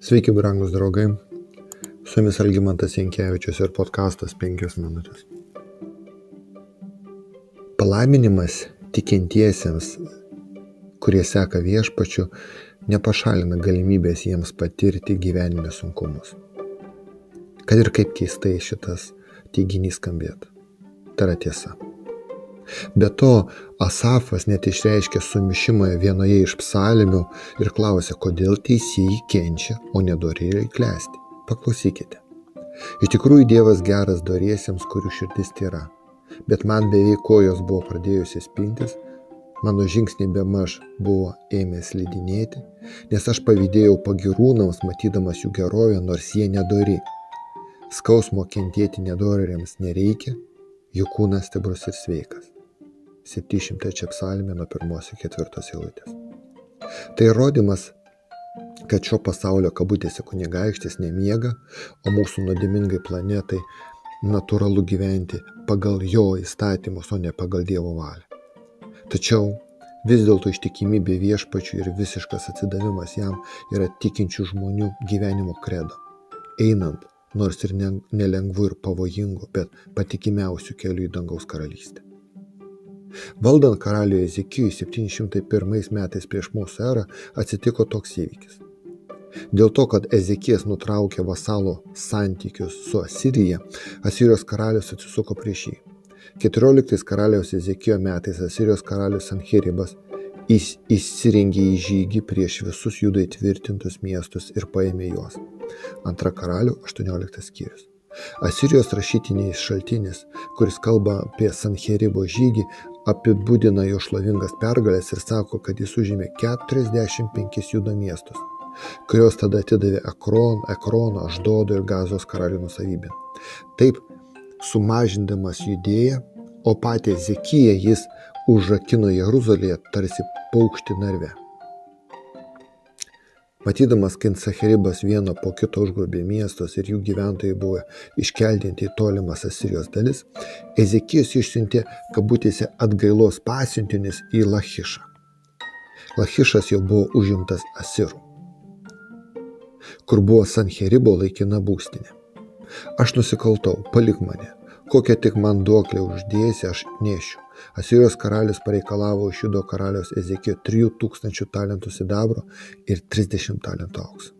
Sveiki, brangus draugai. Su jumis Algymantas Jankievičius ir podkastas 5 minutės. Palaiminimas tikintiesiems, kurie seka viešpačiu, nepašalina galimybės jiems patirti gyvenime sunkumus. Kad ir kaip keistai šitas teiginys skambėtų. Tai yra tiesa. Be to, Asafas net išreiškė sumišimą vienoje iš psalmių ir klausė, kodėl teisėjai kenčia, o nedorėliai klesti. Paklausykite. Iš tikrųjų Dievas geras doriesiems, kurių širdis tyra. Bet man beveik kojos buvo pradėjusios pintis, mano žingsniai be maž buvo ėmęs lydinėti, nes aš pavydėjau pagirūnams, matydamas jų gerovę, nors jie nedori. Skausmo kentėti nedorėliams nereikia, jų kūnas stiprus ir sveikas. 700 psalmė nuo pirmos iki ketvirtos eilutės. Tai įrodymas, kad šio pasaulio kabutėse kunigaikštis nemiega, o mūsų nuodimingai planetai natūralu gyventi pagal jo įstatymus, o ne pagal Dievo valią. Tačiau vis dėlto ištikimybė viešpačių ir visiškas atsidavimas jam yra tikinčių žmonių gyvenimo kredo. Einant, nors ir nelengvu ir pavojingu, bet patikimiausių kelių į dangaus karalystę. Valdant karaliui Ezekijui 701 metais prieš mūsų erą atsitiko toks įvykis. Dėl to, kad Ezekijas nutraukė vasalo santykius su Asirija, Asirijos karalius atsisuko prieš jį. 14 karaliaus Ezekijo metais Asirijos karalius Sanheribas įsirengė į žygį prieš visus judai tvirtintus miestus ir paėmė juos. Antra karalių 18 skyrius. Asirijos rašytiniais šaltinis, kuris kalba apie Sanheribo žygį, apibūdina jo šlovingas pergalės ir sako, kad jis užėmė 45 judo miestus, kurios tada atidavė Ekron, Ekrono, Aždodo ir Gazos karalių nusavybę. Taip, sumažindamas judėją, o patį Zekiją jis užrakino Jeruzalėje tarsi paukšti narve. Matydamas, kad Sacheribas vieno po kito užgrobė miestus ir jų gyventojai buvo iškeldinti į tolimas Asirijos dalis, Ezekijus išsiuntė kabutėse atgailos pasiuntinius į Lachišą. Lachišas jau buvo užimtas Asirų, kur buvo Sanheribo laikina būstinė. Aš nusikaltau, palik mane, kokią tik man duoklę uždėsi, aš nešiu. Asirijos karalius pareikalavo iš judo karaliaus Ezekijo 3000 talentų sidabro ir 30 talentų aukso.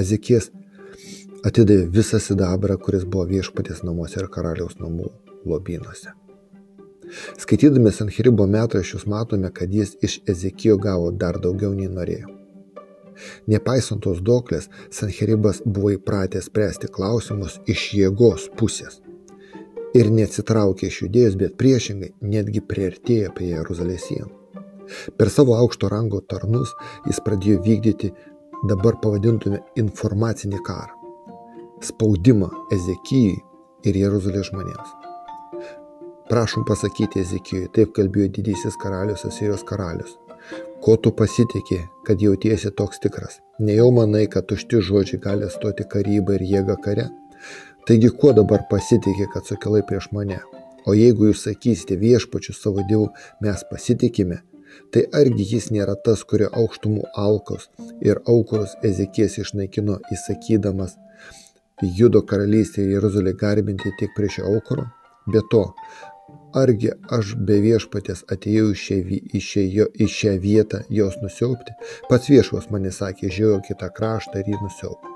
Ezekijas atidavė visą sidabrą, kuris buvo viešpatės namuose ir karaliaus namų lobynuose. Skaitydami Sanheribo metraščius matome, kad jis iš Ezekijo gavo dar daugiau nei norėjo. Nepaisant tos doklės, Sanheribas buvo įpratęs spręsti klausimus iš jėgos pusės ir neatsitraukė iš judėjos, bet priešingai netgi priartėjo prie Jeruzalės sienų. Per savo aukšto rango tarnus jis pradėjo vykdyti dabar pavadintume informacinį karą. Spaudimą Ezekijui ir Jeruzalės žmonėms. Prašom pasakyti Ezekijui, taip kalbėjo didysis karalius Asirijos karalius. Ko tu pasitikė, kad jautiesi toks tikras? Nejau manai, kad tušti žodžiai gali stoti karybą ir jėgą kare? Taigi kuo dabar pasitikė, kad sukilai prieš mane? O jeigu jūs sakysite viešpačiu savo dievu, mes pasitikime, tai argi jis nėra tas, kurio aukštumų alkos ir aukurus Ezekijas išnaikino įsakydamas Judo karalystę į Jeruzalę garbinti tik prieš aukuro? Be to, argi aš be viešpatės atėjau į šią, į, šią, į šią vietą jos nusiaupti? Pats viešvas mane sakė, žiūrėjau kitą kraštą ir jį nusiaupti.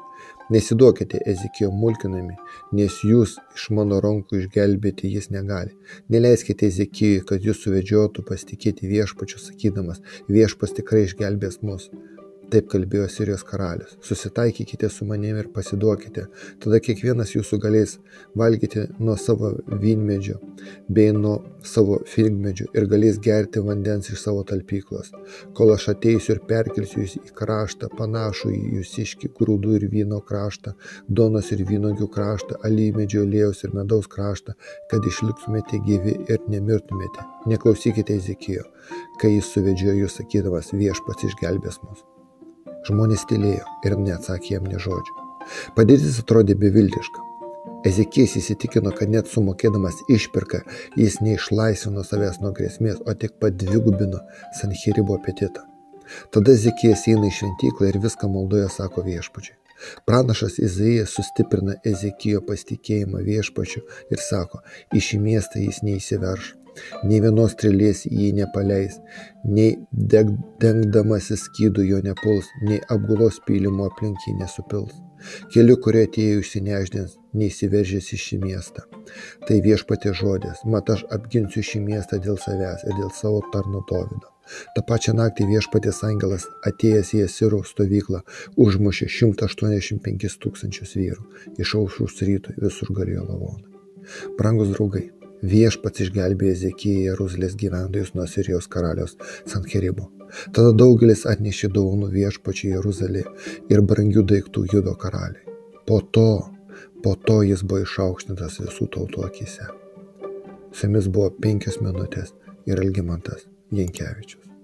Nesiduokite Ezekijo mulkinami, nes jūs iš mano rankų išgelbėti jis negali. Neleiskite Ezekijui, kad jūs suvedžiotų pasitikėti viešpačiu, sakydamas, viešpas tikrai išgelbės mus. Taip kalbėjo Sirijos karalius. Susitaikykite su manimi ir pasiduokite. Tada kiekvienas jūsų galės valgyti nuo savo vynmedžio bei nuo savo figmedžių ir galės gerti vandens iš savo talpyklos. Kol aš ateisiu ir perkelsiu jūs į kraštą, panašų į jūsiškį grūdų ir vyno kraštą, donos ir vynogių kraštą, alyvmedžio aliejaus ir medaus kraštą, kad išliktumėte gyvi ir nemirtumėte. Neklausykite Ezekijo, kai jis suvedžiojo jūs sakydamas viešpats išgelbės mus. Žmonės tylėjo ir neatsakė jam ne žodžio. Padėtis atrodė beviltiška. Ezekijas įsitikino, kad net sumokėdamas išpirką jis neišlaisvino savęs nuo grėsmės, o tik padvigubino Sanheribo apetitą. Tada Zekijas eina į šventyklą ir viską maldoje sako viešpačiui. Pranašas Izaijas sustiprina Ezekijo pasitikėjimą viešpačiu ir sako, į šį miestą jis neįsiverš, nei vienos strėlės jį nepaleis, nei deg, dengdamasis skydų jo nepuls, nei apgulos pylimo aplink jį nesupils. Keliu, kurie atėjo išsineždins, neįsiveržęs į šį miestą. Tai viešpatė žodės, mat aš apginsiu šį miestą dėl savęs ir dėl savo tarno Dovido. Ta pačią naktį viešpatės angelas atėjęs į Esirų stovyklą užmušė 185 tūkstančius vyrų. Iš aušus rytui visur galėjo lavonai. Brangus draugai, viešpats išgelbėjo Ezekiją Jeruzalės gyventojus nuo Sirijos karalius Sanheribo. Tada daugelis atnešė dovanų viešpačiai Jeruzalė ir brangių daiktų judo karaliai. Po to, po to jis buvo išaukštintas visų tautų akise. Su jumis buvo penkias minutės ir Algimantas Jankevičius.